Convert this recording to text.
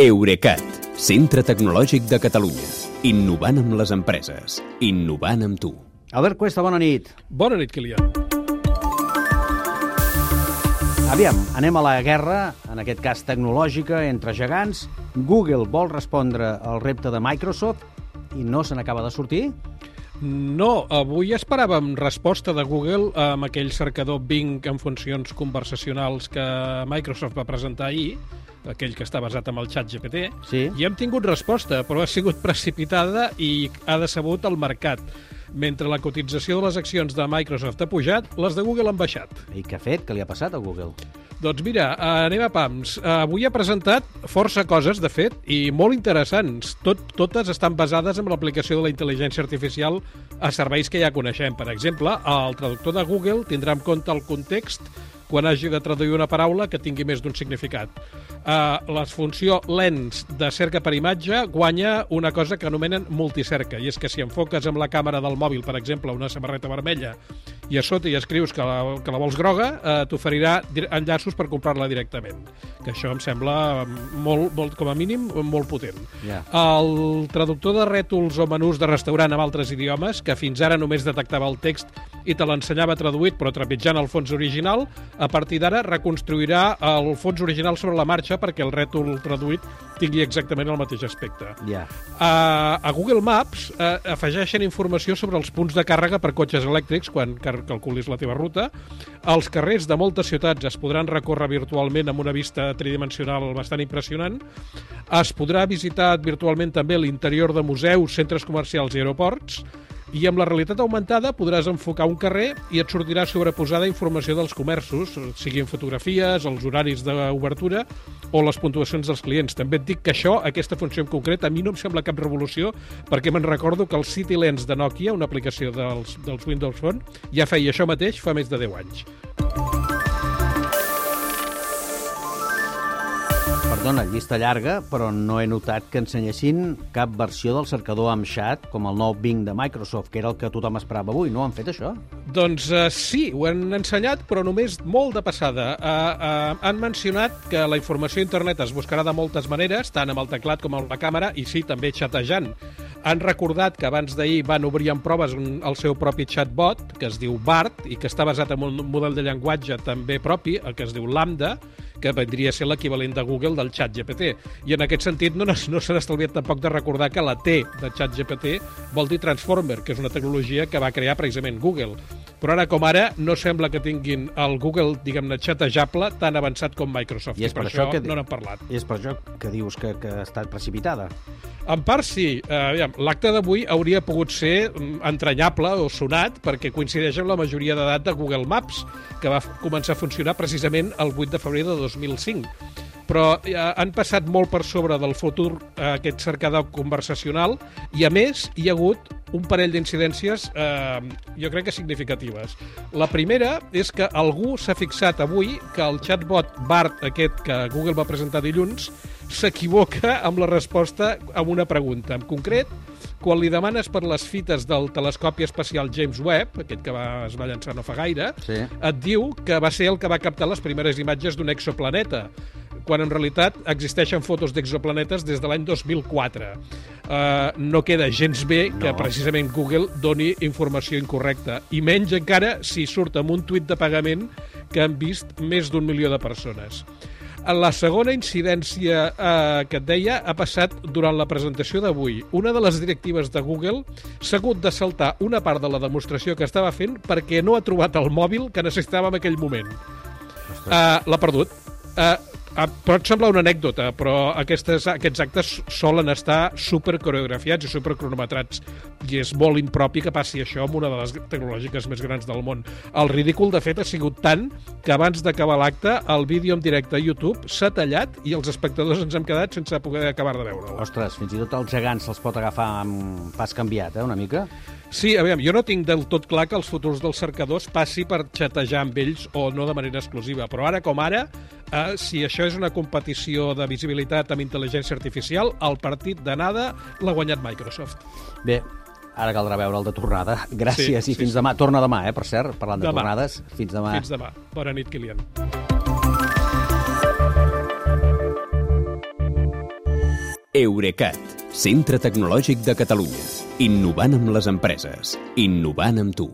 Eurecat, centre tecnològic de Catalunya. Innovant amb les empreses. Innovant amb tu. Albert Cuesta, bona nit. Bona nit, Kilian. Aviam, anem a la guerra, en aquest cas tecnològica, entre gegants. Google vol respondre al repte de Microsoft i no se n'acaba de sortir? No, avui esperàvem resposta de Google amb aquell cercador Bing en funcions conversacionals que Microsoft va presentar ahir, aquell que està basat en el xat GPT, Sí. i hem tingut resposta, però ha sigut precipitada i ha decebut el mercat. Mentre la cotització de les accions de Microsoft ha pujat, les de Google han baixat. I què ha fet? Què li ha passat a Google? Doncs mira, eh, anem a pams. Eh, Avui ha presentat força coses, de fet, i molt interessants. Tot, totes estan basades en l'aplicació de la intel·ligència artificial a serveis que ja coneixem. Per exemple, el traductor de Google tindrà en compte el context quan hagi de traduir una paraula que tingui més d'un significat. Uh, la funció lens de cerca per imatge guanya una cosa que anomenen multicerca, i és que si enfoques amb la càmera del mòbil, per exemple, una samarreta vermella, i a sota hi escrius que la, que la vols groga, uh, t'oferirà enllaços per comprar-la directament. Que això em sembla molt, molt, com a mínim, molt potent. Ja. El traductor de rètols o menús de restaurant amb altres idiomes, que fins ara només detectava el text i te l'ensenyava traduït però trepitjant el fons original, a partir d'ara reconstruirà el fons original sobre la marxa perquè el rètol traduït tingui exactament el mateix aspecte. Ja. A, a Google Maps eh, afegeixen informació sobre els punts de càrrega per cotxes elèctrics quan car- calculis la teva ruta. Els carrers de moltes ciutats es podran recórrer virtualment amb una vista tridimensional bastant impressionant. Es podrà visitar virtualment també l'interior de museus, centres comercials i aeroports. I amb la realitat augmentada podràs enfocar un carrer i et sortirà sobreposada informació dels comerços, siguin fotografies, els horaris d'obertura o les puntuacions dels clients. També et dic que això, aquesta funció en concret, a mi no em sembla cap revolució perquè me'n recordo que el City Lens de Nokia, una aplicació dels, dels Windows Phone, ja feia això mateix fa més de 10 anys. Perdona, llista llarga, però no he notat que ensenyessin cap versió del cercador amb xat, com el nou Bing de Microsoft, que era el que tothom esperava avui. No han fet això? Doncs uh, sí, ho han ensenyat, però només molt de passada. Uh, uh, han mencionat que la informació a internet es buscarà de moltes maneres, tant amb el teclat com amb la càmera, i sí, també xatejant. Han recordat que abans d'ahir van obrir en proves un, el seu propi chatbot, que es diu BART, i que està basat en un model de llenguatge també propi, el que es diu Lambda, que vendria a ser l'equivalent de Google del xat GPT. I en aquest sentit no, no s'han estalviat tampoc de recordar que la T de xat GPT vol dir Transformer, que és una tecnologia que va crear precisament Google. Però ara com ara no sembla que tinguin el Google, diguem-ne, xatejable tan avançat com Microsoft. I és per això que- no n'han parlat. I és per això que dius que, que ha estat precipitada. En part sí. Aviam, L'acte d'avui hauria pogut ser mm, entranyable o sonat perquè coincideix amb la majoria d'edat de Google Maps, que va començar a funcionar precisament el 8 de febrer de 2005. Però eh, han passat molt per sobre del futur eh, aquest cercador conversacional i, a més, hi ha hagut un parell d'incidències, eh, jo crec que significatives. La primera és que algú s'ha fixat avui que el chatbot BART, aquest que Google va presentar dilluns, s'equivoca amb la resposta a una pregunta. En concret, quan li demanes per les fites del telescopi espacial James Webb, aquest que va, es va llançar no fa gaire, Sí. et diu que va ser el que va captar les primeres imatges d'un exoplaneta, quan en realitat existeixen fotos d'exoplanetes des de l'any 2004. Uh, no queda gens bé que No. precisament Google doni informació incorrecta, i menys encara si surt amb un tuit de pagament que han vist més d'un milió de persones. La segona incidència eh, que et deia ha passat durant la presentació d'avui. Una de les directives de Google s'ha hagut de saltar una part de la demostració que estava fent perquè no ha trobat el mòbil que necessitava en aquell moment. Uh, L'ha perdut. Uh, uh, pot semblar una anècdota, però aquestes, aquests actes solen estar super coreografiats i super cronometrats i és molt impropi que passi això amb una de les tecnològiques més grans del món. El ridícul, de fet, ha sigut tant que abans d'acabar l'acte el vídeo en directe a YouTube s'ha tallat i els espectadors ens hem quedat sense poder acabar de veure'l. Ostres, fins i tot els gegants se'ls pot agafar amb pas canviat, eh, una mica? Sí, a veure, jo no tinc del tot clar que els futurs dels cercadors passi per xatejar amb ells o no de manera exclusiva, però ara com ara, eh, si això és una competició de visibilitat amb intel·ligència artificial, el partit d'anada l'ha guanyat Microsoft. Bé, ara caldrà veure el de tornada. Gràcies Sí, i sí, fins sí. demà. Torna demà, eh, per cert, parlant de Demà. tornades. Fins demà. Fins demà. Bona nit, Kilian. Eurecat, centre tecnològic de Catalunya. Innovant amb les empreses. Innovant amb tu.